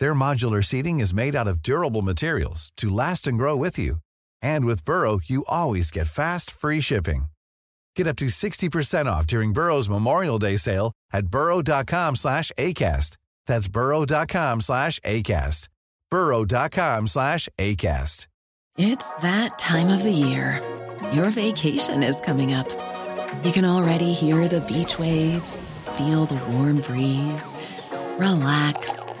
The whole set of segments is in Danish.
Their modular seating is made out of durable materials to last and grow with you. And with Burrow, you always get fast, free shipping. Get up to 60% off during Burrow's Memorial Day sale at burrow.com slash ACAST. That's burrow.com slash ACAST. burrow.com slash ACAST. It's that time of the year. Your vacation is coming up. You can already hear the beach waves, feel the warm breeze, relax,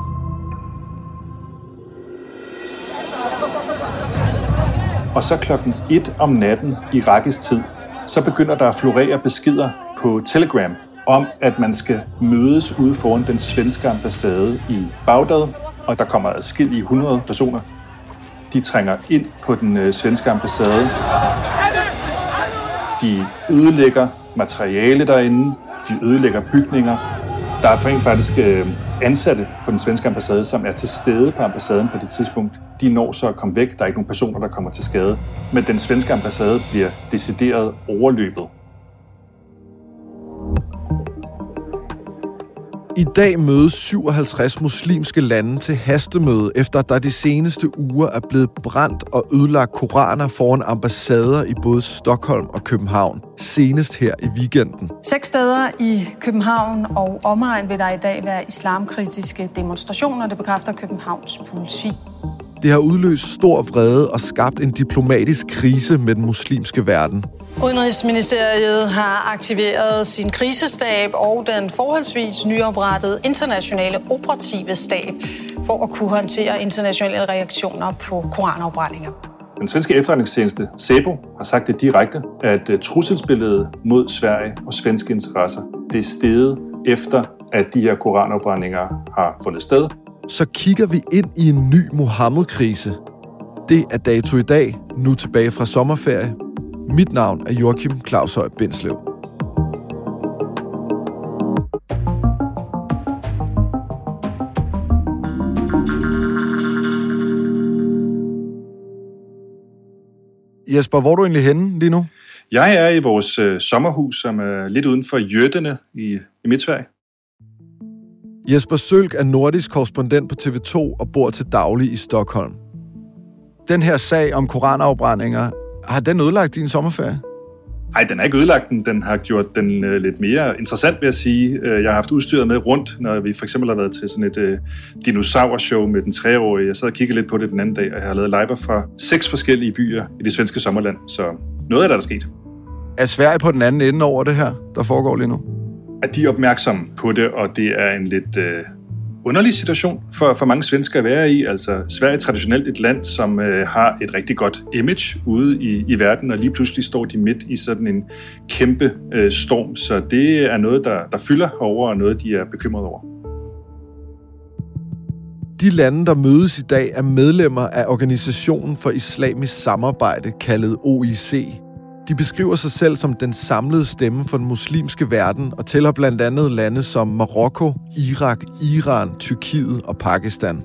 Og så klokken 1 om natten i irakisk tid, så begynder der at florere beskeder på Telegram om, at man skal mødes ude foran den svenske ambassade i Bagdad, og der kommer adskillige 100 personer. De trænger ind på den øh, svenske ambassade. De ødelægger materiale derinde, de ødelægger bygninger. Der er rent faktisk øh, ansatte på den svenske ambassade, som er til stede på ambassaden på det tidspunkt. De når så at komme væk. Der er ikke nogen personer, der kommer til skade. Men den svenske ambassade bliver decideret overløbet. I dag mødes 57 muslimske lande til hastemøde, efter der de seneste uger er blevet brændt og ødelagt koraner foran ambassader i både Stockholm og København. Senest her i weekenden. Seks steder i København og omegn vil der i dag være islamkritiske demonstrationer, det bekræfter Københavns politi. Det har udløst stor vrede og skabt en diplomatisk krise med den muslimske verden. Udenrigsministeriet har aktiveret sin krisestab og den forholdsvis nyoprettede internationale operative stab for at kunne håndtere internationale reaktioner på koranafbrændinger. Den svenske efterretningstjeneste SEPO har sagt det direkte, at øh, trusselsbilledet mod Sverige og svenske interesser det er steget efter, at de her koranafbrændinger har fundet sted. Så kigger vi ind i en ny Mohammed-krise. Det er dato i dag, nu tilbage fra sommerferie. Mit navn er Joachim Claus Høj Bindslev. Jesper, hvor er du egentlig henne lige nu? Jeg er i vores øh, sommerhus, som er lidt uden for Jøttene i, i Midtsverige. Jesper Sølk er nordisk korrespondent på TV2 og bor til daglig i Stockholm. Den her sag om koranafbrændinger, har den ødelagt din sommerferie? Nej, den er ikke ødelagt den. Den har gjort den øh, lidt mere interessant, vil jeg sige. Øh, jeg har haft udstyret med rundt, når vi for eksempel har været til sådan et øh, dinosaurshow med den treårige. Jeg sad og kiggede lidt på det den anden dag, og jeg har lavet live fra seks forskellige byer i det svenske sommerland. Så noget af det er der sket. Er Sverige på den anden ende over det her, der foregår lige nu? At de er opmærksomme på det, og det er en lidt øh, underlig situation for, for mange svensker at være i. Altså, Sverige er traditionelt et land, som øh, har et rigtig godt image ude i, i verden, og lige pludselig står de midt i sådan en kæmpe øh, storm. Så det er noget, der, der fylder over, og noget, de er bekymrede over. De lande, der mødes i dag, er medlemmer af Organisationen for Islamisk Samarbejde, kaldet OIC. De beskriver sig selv som den samlede stemme for den muslimske verden og tæller blandt andet lande som Marokko, Irak, Iran, Tyrkiet og Pakistan.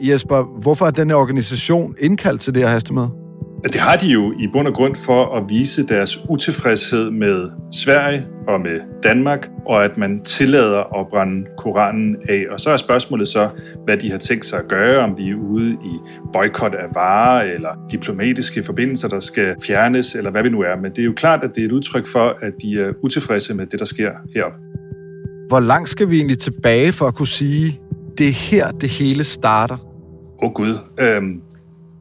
Jesper, hvorfor er denne organisation indkaldt til det her hastemøde? Det har de jo i bund og grund for at vise deres utilfredshed med Sverige og med Danmark, og at man tillader at brænde Koranen af. Og så er spørgsmålet så, hvad de har tænkt sig at gøre, om vi er ude i boykot af varer, eller diplomatiske forbindelser, der skal fjernes, eller hvad vi nu er. Men det er jo klart, at det er et udtryk for, at de er utilfredse med det, der sker heroppe. Hvor langt skal vi egentlig tilbage for at kunne sige, det er her, det hele starter? Åh oh, Gud. Øhm,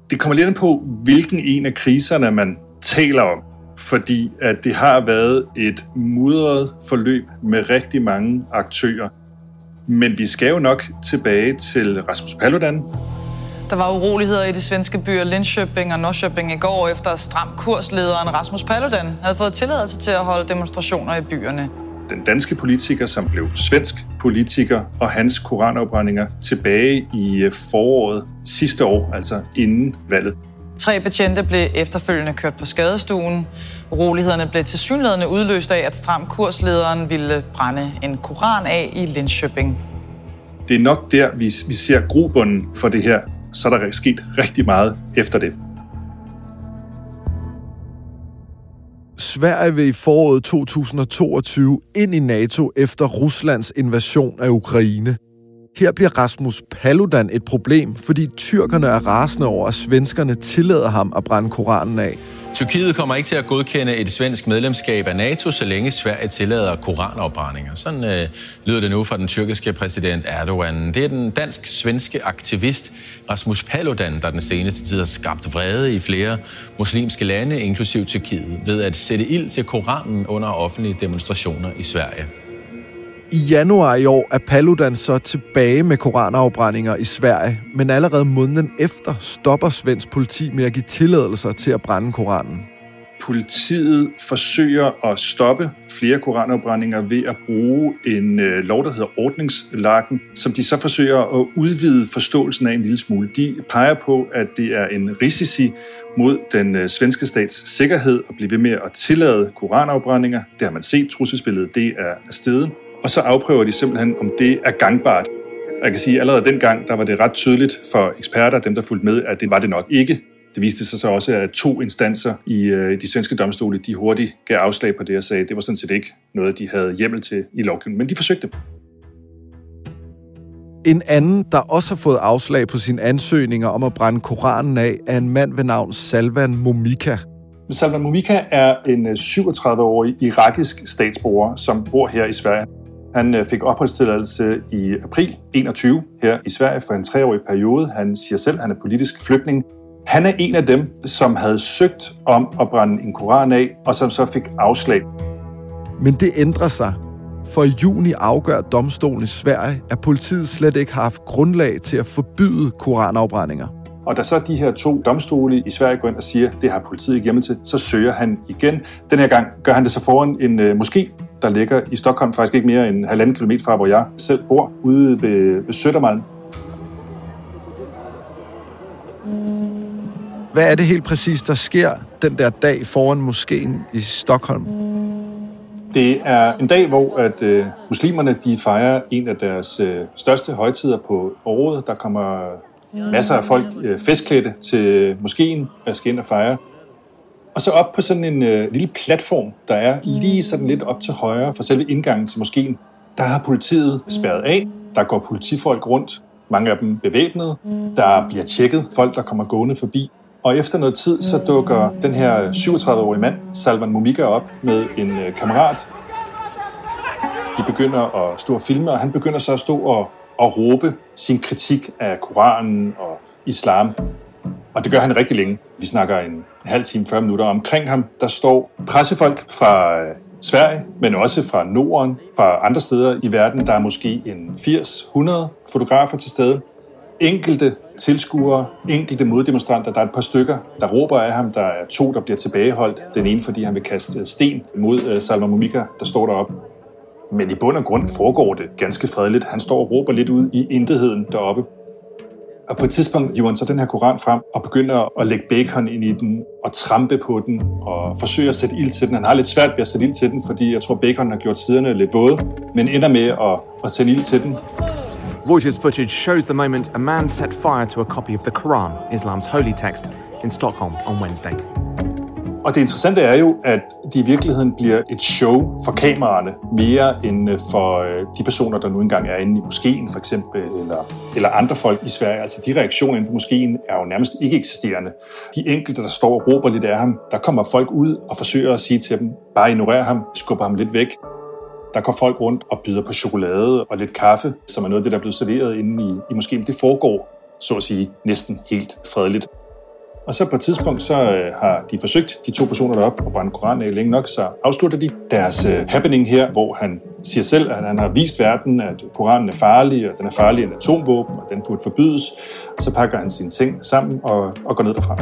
det kommer lidt an på, hvilken en af kriserne man taler om. fordi at det har været et mudret forløb med rigtig mange aktører. Men vi skal jo nok tilbage til Rasmus Paludan. Der var uroligheder i de svenske byer Linköping og Norrköping i går, efter stram kurslederen Rasmus Paludan havde fået tilladelse til at holde demonstrationer i byerne. Den danske politiker, som blev svensk politiker, og hans koranafbrændinger tilbage i øh, foråret sidste år, altså inden valget. Tre betjente blev efterfølgende kørt på skadestuen. Urolighederne blev til synlædende udløst af, at stram kurslederen ville brænde en koran af i Linköping. Det er nok der, vi, vi ser grobunden for det her. Så er der sket rigtig meget efter det. Sverige vil i foråret 2022 ind i NATO efter Ruslands invasion af Ukraine. Her bliver Rasmus Paludan et problem, fordi tyrkerne er rasende over, at svenskerne tillader ham at brænde Koranen af. Tyrkiet kommer ikke til at godkende et svensk medlemskab af NATO, så længe Sverige tillader koranopbrændinger. Sådan øh, lyder det nu fra den tyrkiske præsident Erdogan. Det er den dansk-svenske aktivist Rasmus Paludan, der den seneste tid har skabt vrede i flere muslimske lande, inklusiv Tyrkiet, ved at sætte ild til Koranen under offentlige demonstrationer i Sverige. I januar i år er Paludan så tilbage med koranafbrændinger i Sverige, men allerede måneden efter stopper svensk politi med at give tilladelser til at brænde koranen. Politiet forsøger at stoppe flere koranafbrændinger ved at bruge en øh, lov, der hedder ordningslakken, som de så forsøger at udvide forståelsen af en lille smule. De peger på, at det er en risici mod den øh, svenske stats sikkerhed at blive ved med at tillade koranafbrændinger. Det har man set, trusselsbilledet det er stedet og så afprøver de simpelthen, om det er gangbart. Jeg kan sige, at allerede dengang, der var det ret tydeligt for eksperter, dem der fulgte med, at det var det nok ikke. Det viste sig så også, at to instanser i øh, de svenske domstole, de hurtigt gav afslag på det og sagde, at det var sådan set ikke noget, de havde hjemmel til i lovgivningen, men de forsøgte. En anden, der også har fået afslag på sine ansøgninger om at brænde Koranen af, er en mand ved navn Salvan Momika. Salvan Momika er en 37-årig øh, irakisk statsborger, som bor her i Sverige. Han øh, fik opholdstilladelse i april 21 her i Sverige for en treårig periode. Han siger selv, at han er politisk flygtning. Han er en af dem, som havde søgt om at brænde en koran af, og som så fik afslag. Men det ændrer sig. For i juni afgør domstolen i Sverige, at politiet slet ikke har haft grundlag til at forbyde koranafbrændinger. Og da så de her to domstole i Sverige går ind og siger, det har politiet ikke hjemme til, så søger han igen. Den her gang gør han det så foran en øh, moské, der ligger i Stockholm, faktisk ikke mere end halvanden kilometer fra, hvor jeg selv bor, ude ved, ved Søttermalm. Hvad er det helt præcis, der sker den der dag foran moskeen i Stockholm? Det er en dag, hvor at øh, muslimerne de fejrer en af deres øh, største højtider på året. Der kommer masser af folk øh, festklædte til moskeen og skal ind og fejre. Og så op på sådan en øh, lille platform, der er lige sådan lidt op til højre for selve indgangen til moskeen, der har politiet spærret af. Der går politifolk rundt, mange af dem bevæbnede. Der bliver tjekket folk, der kommer gående forbi. Og efter noget tid, så dukker den her 37-årige mand, Salman Mumika, op med en øh, kammerat. De begynder at stå og filme, og han begynder så at stå og, og råbe sin kritik af Koranen og islam. Og det gør han rigtig længe. Vi snakker en halv time, 40 minutter. Omkring ham, der står pressefolk fra øh, Sverige, men også fra Norden, fra andre steder i verden. Der er måske en 80-100 fotografer til stede. Enkelte tilskuere, enkelte moddemonstranter. Der er et par stykker, der råber af ham. Der er to, der bliver tilbageholdt. Den ene, fordi han vil kaste sten mod øh, Salma Momika, der står deroppe. Men i bund og grund foregår det ganske fredeligt. Han står og råber lidt ud i intetheden deroppe. Og på et tidspunkt hiver han så den her koran frem og begynder at lægge bacon ind i den og trampe på den og forsøger at sætte ild til den. Han har lidt svært ved at sætte ild til den, fordi jeg tror, bacon har gjort siderne lidt våde, men ender med at, at sætte ild til den. Reuters footage shows the moment a man set fire to a copy of the Quran, Islam's holy text, in Stockholm on Wednesday. Og det interessante er jo, at det i virkeligheden bliver et show for kameraerne, mere end øh, for øh, de personer, der nu engang er inde i moskeen, for eksempel, eller, eller andre folk i Sverige. Altså de reaktioner inde på moskeen er jo nærmest ikke eksisterende. De enkelte, der står og råber lidt af ham, der kommer folk ud og forsøger at sige til dem, bare ignorer ham, skubber ham lidt væk. Der går folk rundt og byder på chokolade og lidt kaffe, som er noget af det, der er blevet serveret inde i, i moskeen. Det foregår, så at sige, næsten helt fredeligt. Og så på et tidspunkt, så øh, har de forsøgt, de to personer deroppe, at brænde Koranen af længe nok, så afslutter de deres øh, happening her, hvor han siger selv, at han har vist verden, at Koranen er farlig, og den er farlig en atomvåben, og den burde forbydes. Og så pakker han sine ting sammen og, og går ned derfra.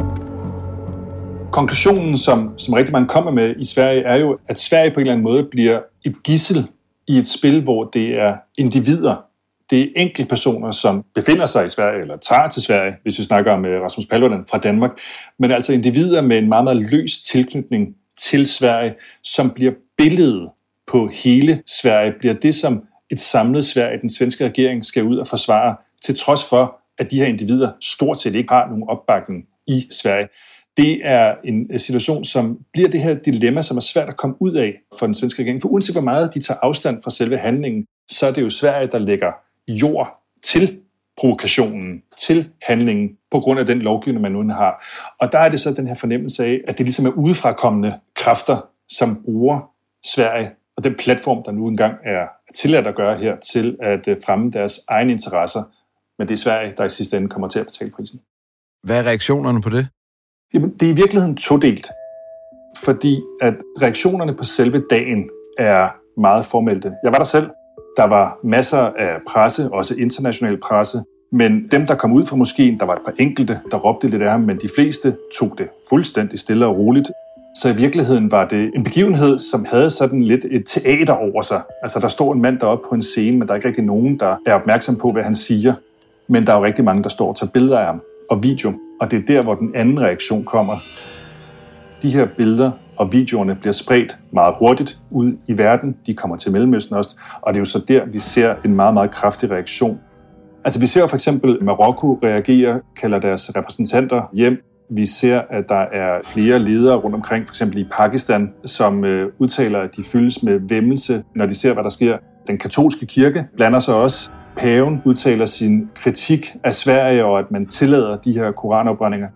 Konklusionen, som, som rigtig mange kommer med i Sverige, er jo, at Sverige på en eller anden måde bliver et gissel i et spil, hvor det er individer, det er enkeltpersoner, som befinder sig i Sverige, eller tager til Sverige, hvis vi snakker om øh, Rasmus Paludan fra Danmark, men altså individer med en meget, meget løs tilknytning til Sverige, som bliver billedet på hele Sverige, bliver det, som et samlet Sverige, den svenske regering, skal ud og forsvare, til trods for, at de her individer stort set ikke har nogen opbakning i Sverige. Det er en øh, situation, som bliver det her dilemma, som er svært at komme ud af for den svenske regering. For uanset hvor meget de tager afstand fra selve handlingen, så er det jo Sverige, der lægger jord til provokationen, til handlingen, på grund af den lovgivning, man nu har. Og der er det så den her fornemmelse af, at det ligesom er udefrakommende kræfter, som bruger Sverige og den platform, der nu engang er tilladt at gøre her, til at øh, fremme deres egne interesser. Men det er Sverige, der i sidste ende kommer til at betale prisen. Hvad er reaktionerne på det? Jamen, det er i virkeligheden todelt. Fordi at reaktionerne på selve dagen er meget formelte. Jeg var der selv, der var masser af presse, også international presse, men dem, der kom ud fra moskeen, der var et par enkelte, der råbte lidt af ham, men de fleste tog det fuldstændig stille og roligt. Så i virkeligheden var det en begivenhed, som havde sådan lidt et teater over sig. Altså, der står en mand deroppe på en scene, men der er ikke rigtig nogen, der er opmærksom på, hvad han siger. Men der er jo rigtig mange, der står og tager billeder af ham og video. Og det er der, hvor den anden reaktion kommer. De her billeder og videoerne bliver spredt meget hurtigt ud i verden. De kommer til Mellemøsten også, og det er jo så der, vi ser en meget, meget kraftig reaktion. Altså vi ser for eksempel Marokko reagere, kalder deres repræsentanter hjem. Vi ser, at der er flere ledere rundt omkring, for eksempel i Pakistan, som øh, udtaler, at de fyldes med vemmelse, når de ser, hvad der sker. Den katolske kirke blander sig også. Paven udtaler sin kritik af Sverige og at man tillader de her koranopbrændinger.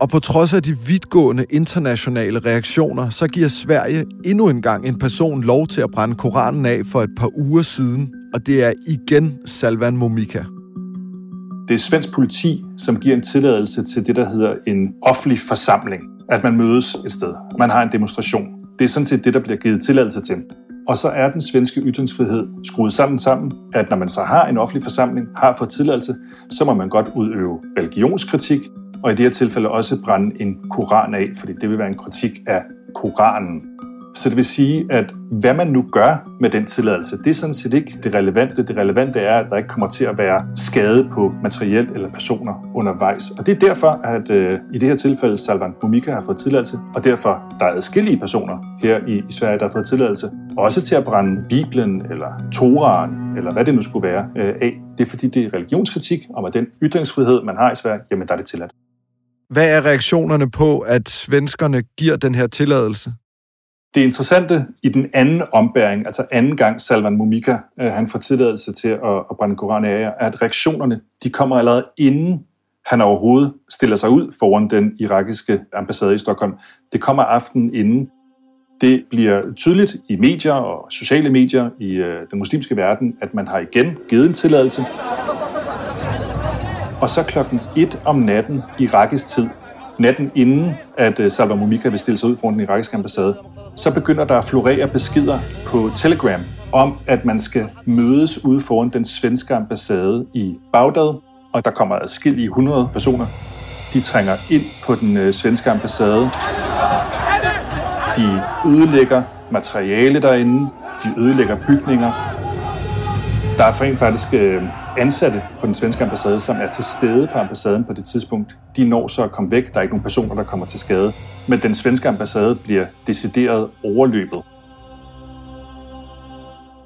Og på trods af de vidtgående internationale reaktioner, så giver Sverige endnu en gang en person lov til at brænde Koranen af for et par uger siden, og det er igen Salvan Momika. Det er svensk politi, som giver en tilladelse til det, der hedder en offentlig forsamling. At man mødes et sted. Man har en demonstration. Det er sådan set det, der bliver givet tilladelse til. Og så er den svenske ytringsfrihed skruet sammen sammen, at når man så har en offentlig forsamling, har fået tilladelse, så må man godt udøve religionskritik, og i det her tilfælde også brænde en koran af, fordi det vil være en kritik af Koranen. Så det vil sige, at hvad man nu gør med den tilladelse, det er sådan set ikke det relevante. Det relevante er, at der ikke kommer til at være skade på materiel eller personer undervejs. Og det er derfor, at øh, i det her tilfælde Salvan Bumika har fået tilladelse, og derfor der er adskillige personer her i, i Sverige, der har fået tilladelse, også til at brænde Bibelen eller Toraen, eller hvad det nu skulle være, øh, af. Det er fordi, det er religionskritik, om at den ytringsfrihed, man har i Sverige, jamen der er det tilladt. Hvad er reaktionerne på, at svenskerne giver den her tilladelse? Det interessante i den anden ombæring, altså anden gang Salman Mumika, øh, han får tilladelse til at, at brænde Koran af, er, at reaktionerne de kommer allerede inden han overhovedet stiller sig ud foran den irakiske ambassade i Stockholm. Det kommer aftenen inden. Det bliver tydeligt i medier og sociale medier i øh, den muslimske verden, at man har igen givet en tilladelse. Og så klokken 1 om natten irakisk tid, natten inden, at øh, Mumika Momika vil stille sig ud foran den irakiske ambassade, så begynder der at florere beskeder på Telegram om, at man skal mødes ude foran den svenske ambassade i Bagdad, og der kommer adskillige 100 personer. De trænger ind på den øh, svenske ambassade. De ødelægger materiale derinde. De ødelægger bygninger. Der er rent faktisk øh, ansatte på den svenske ambassade, som er til stede på ambassaden på det tidspunkt. De når så at komme væk. Der er ikke nogen personer, der kommer til skade. Men den svenske ambassade bliver decideret overløbet.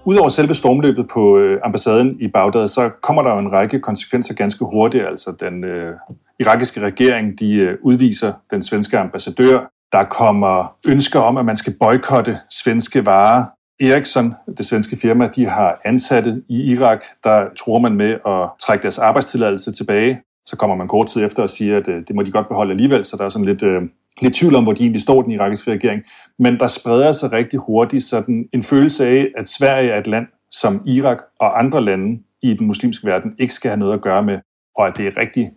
Udover selve stormløbet på øh, ambassaden i Bagdad, så kommer der jo en række konsekvenser ganske hurtigt. Altså den øh, irakiske regering, de øh, udviser den svenske ambassadør. Der kommer ønsker om, at man skal boykotte svenske varer. Ericsson, det svenske firma, de har ansatte i Irak, der tror man med at trække deres arbejdstilladelse tilbage. Så kommer man kort tid efter og siger, at øh, det må de godt beholde alligevel, så der er sådan lidt, øh, lidt tvivl om, hvor de egentlig står, den irakiske regering. Men der spreder sig rigtig hurtigt sådan en følelse af, at Sverige er et land, som Irak og andre lande i den muslimske verden ikke skal have noget at gøre med, og at det er rigtig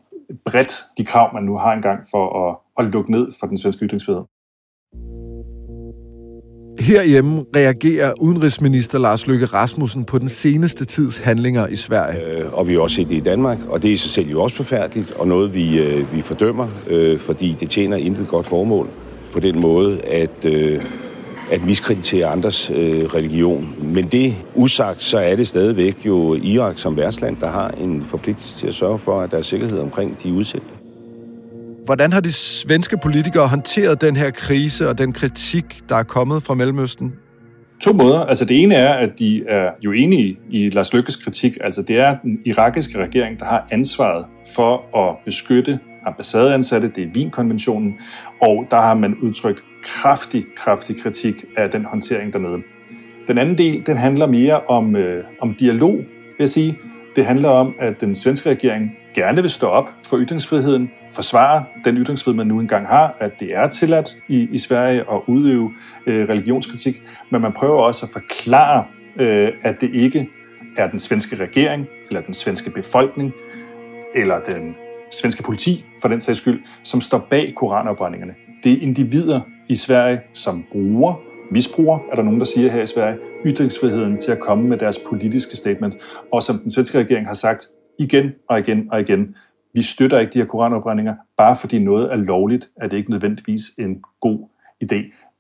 bredt de krav, man nu har engang for at, at lukke ned for den svenske ytringsfrihed. Herhjemme reagerer udenrigsminister Lars Løkke Rasmussen på den seneste tids handlinger i Sverige. Øh, og vi har også set det i Danmark, og det er i sig selv jo også forfærdeligt, og noget vi, øh, vi fordømmer, øh, fordi det tjener intet godt formål på den måde, at, øh, at miskreditere andres øh, religion. Men det usagt, så er det stadigvæk jo Irak som værtsland, der har en forpligtelse til at sørge for, at der er sikkerhed omkring de udsendte. Hvordan har de svenske politikere håndteret den her krise og den kritik, der er kommet fra Mellemøsten? To måder. Altså det ene er, at de er jo enige i Lars Lykkes kritik. Altså det er den irakiske regering, der har ansvaret for at beskytte ambassadeansatte. Det er Wien-konventionen. Og der har man udtrykt kraftig, kraftig kritik af den håndtering dernede. Den anden del, den handler mere om, øh, om dialog, vil jeg sige. Det handler om, at den svenske regering gerne vil stå op for ytringsfriheden, forsvare den ytringsfrihed, man nu engang har, at det er tilladt i, i Sverige at udøve øh, religionskritik, men man prøver også at forklare, øh, at det ikke er den svenske regering, eller den svenske befolkning, eller den svenske politi, for den sags skyld, som står bag koranopbrændingerne. Det er individer i Sverige, som bruger, misbruger, er der nogen, der siger her i Sverige, ytringsfriheden til at komme med deres politiske statement. Og som den svenske regering har sagt igen og igen og igen, vi støtter ikke de her koranopbrændinger, bare fordi noget er lovligt, er det ikke nødvendigvis en god idé.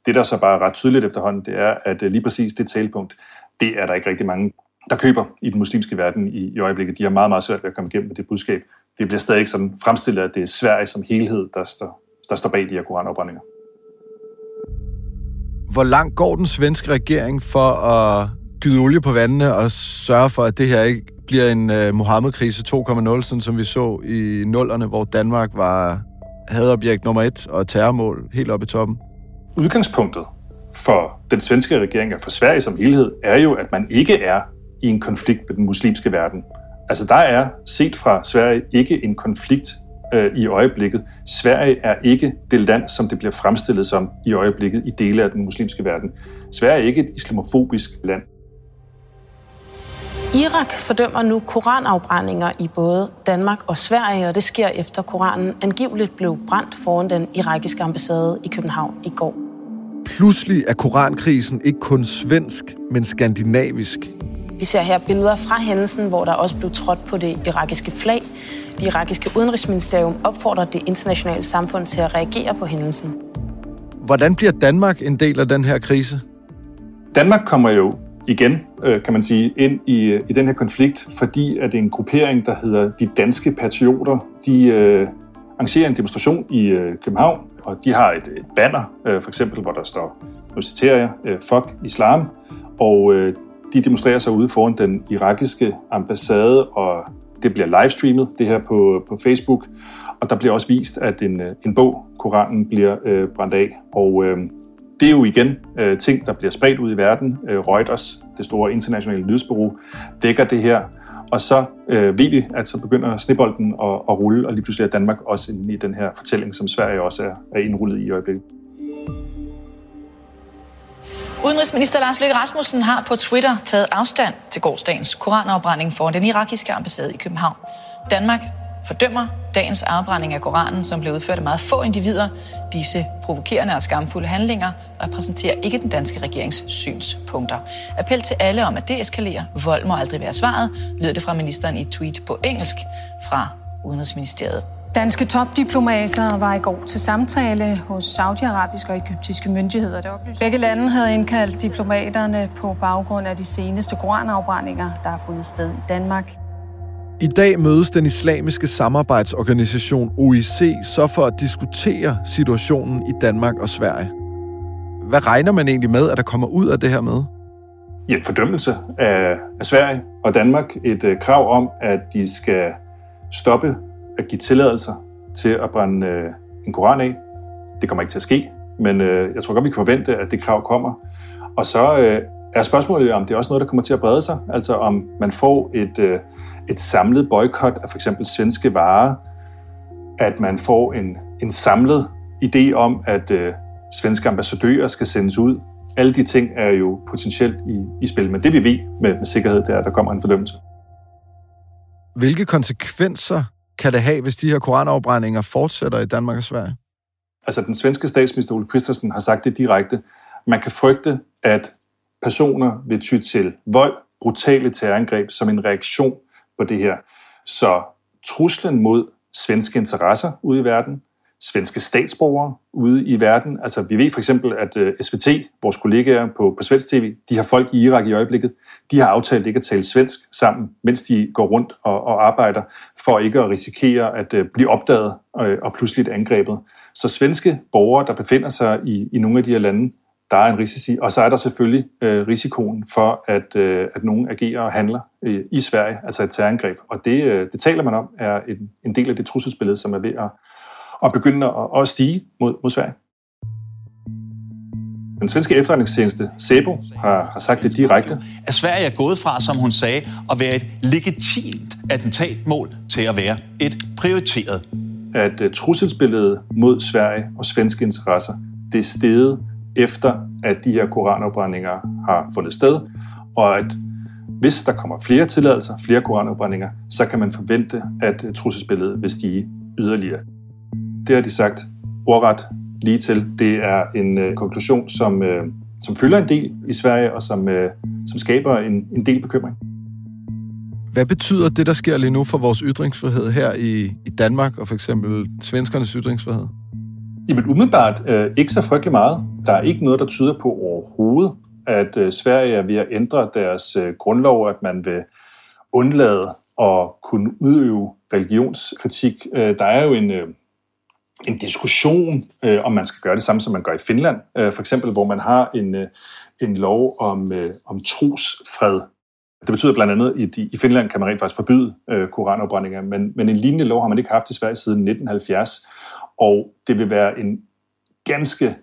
Det, der så bare er ret tydeligt efterhånden, det er, at øh, lige præcis det talepunkt, det er der ikke rigtig mange, der køber i den muslimske verden i, i øjeblikket. De har meget, meget svært ved at komme igennem med det budskab. Det bliver stadig ikke sådan fremstillet, at det er Sverige som helhed, der står, der står bag de her koranopbrændinger. Hvor langt går den svenske regering for at gyde olie på vandene og sørge for, at det her ikke bliver en øh, uh, Mohammed-krise 2.0, sådan som vi så i nullerne, hvor Danmark var hadobjekt nummer et og terrormål helt oppe i toppen? Udgangspunktet for den svenske regering og for Sverige som helhed er jo, at man ikke er i en konflikt med den muslimske verden. Altså der er set fra Sverige ikke en konflikt øh, i øjeblikket. Sverige er ikke det land, som det bliver fremstillet som i øjeblikket i dele af den muslimske verden. Sverige er ikke et islamofobisk land. Irak fordømmer nu koranafbrændinger i både Danmark og Sverige, og det sker efter Koranen angiveligt blev brændt foran den irakiske ambassade i København i går. Pludselig er korankrisen ikke kun svensk, men skandinavisk. Vi ser her billeder fra hændelsen, hvor der også blev trådt på det irakiske flag. Det irakiske udenrigsministerium opfordrer det internationale samfund til at reagere på hændelsen. Hvordan bliver Danmark en del af den her krise? Danmark kommer jo igen, øh, kan man sige, ind i, øh, i den her konflikt, fordi at en gruppering, der hedder De Danske Patrioter, de øh, arrangerer en demonstration i øh, København, og de har et, et banner, øh, for eksempel, hvor der står, nu citerer jeg, øh, fuck islam, og øh, de demonstrerer sig ude foran den irakiske ambassade, og det bliver livestreamet, det her på, på Facebook, og der bliver også vist, at en, øh, en bog, Koranen, bliver øh, brændt af, og øh, det er jo igen øh, ting, der bliver spredt ud i verden. Øh, Reuters, det store internationale nyhedsbureau, dækker det her. Og så øh, ved vi, at så begynder snebolden at, at rulle, og lige pludselig er Danmark også inde i den her fortælling, som Sverige også er, er indrullet i i øjeblikket. Udenrigsminister Lars Løkke Rasmussen har på Twitter taget afstand til gårdsdagens koranafbrænding foran den irakiske ambassade i København. Danmark fordømmer dagens afbrænding af Koranen, som blev udført af meget få individer. Disse provokerende og skamfulde handlinger repræsenterer ikke den danske regerings synspunkter. Appel til alle om at deeskalere. Vold må aldrig være svaret, lød det fra ministeren i et tweet på engelsk fra Udenrigsministeriet. Danske topdiplomater var i går til samtale hos saudiarabiske og egyptiske myndigheder. Det Begge lande havde indkaldt diplomaterne på baggrund af de seneste koranafbrændinger, der har fundet sted i Danmark. I dag mødes den islamiske samarbejdsorganisation OIC så for at diskutere situationen i Danmark og Sverige. Hvad regner man egentlig med, at der kommer ud af det her med? Ja, en fordømmelse af, af Sverige og Danmark. Et øh, krav om, at de skal stoppe at give tilladelser til at brænde øh, en koran af. Det kommer ikke til at ske, men øh, jeg tror godt, vi kan forvente, at det krav kommer. Og så øh, er spørgsmålet om det er også noget, der kommer til at brede sig. Altså om man får et, uh, et samlet boykot af for eksempel svenske varer, at man får en, en samlet idé om, at øh, svenske ambassadører skal sendes ud. Alle de ting er jo potentielt i, i spil, men det vi ved med, med sikkerhed, det er, at der kommer en fordømmelse. Hvilke konsekvenser kan det have, hvis de her koranafbrændinger fortsætter i Danmark og Sverige? Altså, den svenske statsminister Ole Christensen har sagt det direkte. Man kan frygte, at personer vil ty til vold, brutale terrorangreb som en reaktion på det her. Så truslen mod svenske interesser ude i verden, svenske statsborgere ude i verden. Altså, vi ved for eksempel, at øh, SVT, vores kollegaer på, på svensk tv, de har folk i Irak i øjeblikket. De har aftalt ikke at tale svensk sammen, mens de går rundt og, og arbejder, for ikke at risikere at øh, blive opdaget og, og pludseligt angrebet. Så svenske borgere, der befinder sig i, i nogle af de her lande, der er en risici, og så er der selvfølgelig øh, risikoen for, at, øh, at nogen agerer og handler øh, i Sverige, altså et terrorangreb. Og det, øh, det taler man om, er en, en del af det trusselsbillede, som er ved at, at begynde at, at stige mod, mod Sverige. Den svenske efterretningstjeneste, SEBO, har, har sagt det direkte. At Sverige er gået fra, som hun sagde, at være et legitimt attentatmål til at være et prioriteret. At uh, trusselsbilledet mod Sverige og svenske interesser, det er steget efter, at de her koranopbrændinger har fundet sted, og at hvis der kommer flere tilladelser, flere koranopbrændinger, så kan man forvente, at øh, trusselsbilledet vil stige yderligere. Det har de sagt ordret lige til. Det er en øh, konklusion, som, øh, som fylder en del i Sverige, og som, øh, som skaber en, en del bekymring. Hvad betyder det, der sker lige nu for vores ytringsfrihed her i, i Danmark, og for eksempel svenskernes ytringsfrihed? Jamen umiddelbart øh, ikke så frygtelig meget. Der er ikke noget, der tyder på overhovedet, at øh, Sverige er ved at ændre deres øh, grundlov, at man vil undlade at kunne udøve religionskritik. Øh, der er jo en, øh, en diskussion, øh, om man skal gøre det samme, som man gør i Finland. Øh, for eksempel, hvor man har en, øh, en lov om, øh, om trosfred. Det betyder blandt andet, at i, i Finland kan man rent faktisk forbyde øh, koranopbrændinger, men, men en lignende lov har man ikke haft i Sverige siden 1970. Og det vil være en ganske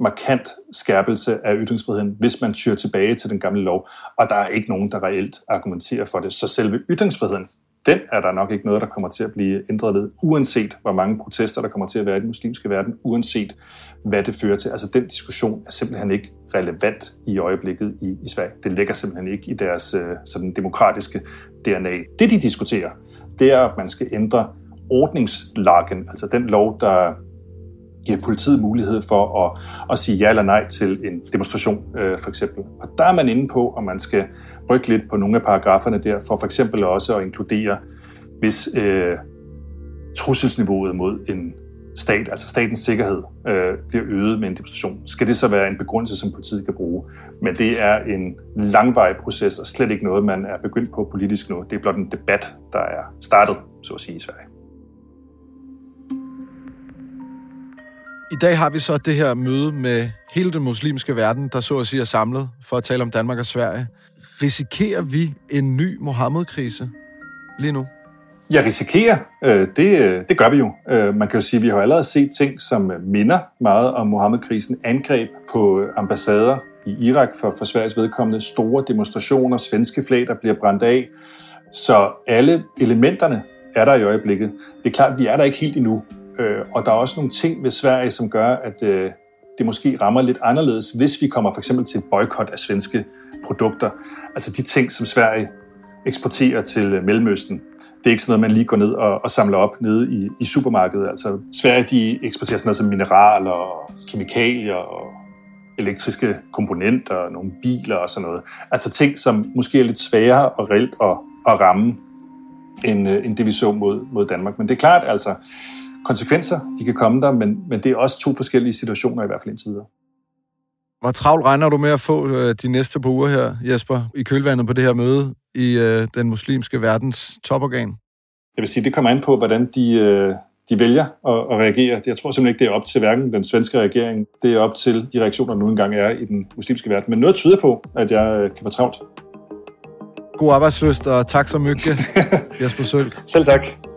markant skærpelse af ytringsfriheden, hvis man tyrer tilbage til den gamle lov, og der er ikke nogen, der reelt argumenterer for det. Så selve ytringsfriheden, den er der nok ikke noget, der kommer til at blive ændret ved, uanset hvor mange protester, der kommer til at være i den muslimske verden, uanset hvad det fører til. Altså den diskussion er simpelthen ikke relevant i øjeblikket i, i Sverige. Det ligger simpelthen ikke i deres øh, sådan demokratiske DNA. Det, de diskuterer, det er, at man skal ændre ordningslagen, altså den lov, der giver politiet mulighed for at, at sige ja eller nej til en demonstration, øh, for eksempel. Og der er man inde på, om man skal rykke lidt på nogle af paragraferne der, for for eksempel også at inkludere, hvis øh, trusselsniveauet mod en stat, altså statens sikkerhed, øh, bliver øget med en demonstration, skal det så være en begrundelse, som politiet kan bruge. Men det er en langvarig proces, og slet ikke noget, man er begyndt på politisk nu. Det er blot en debat, der er startet, så at sige, i Sverige. I dag har vi så det her møde med hele den muslimske verden, der så at sige er samlet for at tale om Danmark og Sverige. Risikerer vi en ny Mohammed-krise lige nu? Ja, risikerer. Øh, det, øh, det gør vi jo. Øh, man kan jo sige, at vi har allerede set ting, som minder meget om Mohammed-krisen. Angreb på ambassader i Irak for, for Sveriges vedkommende. Store demonstrationer, svenske flag, der bliver brændt af. Så alle elementerne er der i øjeblikket. Det er klart, at vi er der ikke helt endnu. Øh, og der er også nogle ting ved Sverige, som gør, at øh, det måske rammer lidt anderledes, hvis vi kommer for eksempel til boykot af svenske produkter. Altså de ting, som Sverige eksporterer til øh, Mellemøsten. Det er ikke sådan noget, man lige går ned og, og samler op nede i, i supermarkedet. Altså Sverige de eksporterer sådan noget som mineraler og kemikalier og elektriske komponenter, nogle biler og sådan noget. Altså ting, som måske er lidt sværere og reelt at, at ramme, end, øh, end det vi så mod, mod Danmark. Men det er klart, altså, konsekvenser, de kan komme der, men, men det er også to forskellige situationer i hvert fald indtil videre. Hvor travlt regner du med at få øh, de næste par uger her, Jesper, i kølvandet på det her møde i øh, den muslimske verdens toporgan? Jeg vil sige, det kommer an på, hvordan de, øh, de vælger at, at reagere. Jeg tror simpelthen ikke, det er op til hverken den svenske regering, det er op til de reaktioner, der nu engang er i den muslimske verden. Men noget tyder på, at jeg øh, kan være travlt. God arbejdsløst, og tak så mykke, Jesper Sølg. Selv tak.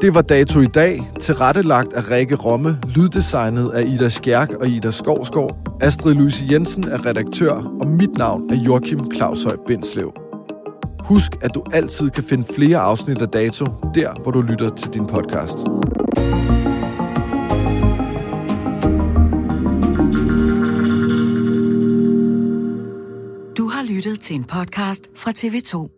Det var dato i dag, tilrettelagt af Rikke Romme, lyddesignet af Ida Skjærk og Ida Skovskov. Astrid Louise Jensen er redaktør, og mit navn er Joachim Claushøj Bindslev. Husk, at du altid kan finde flere afsnit af Dato, der hvor du lytter til din podcast. Du har lyttet til en podcast fra TV2.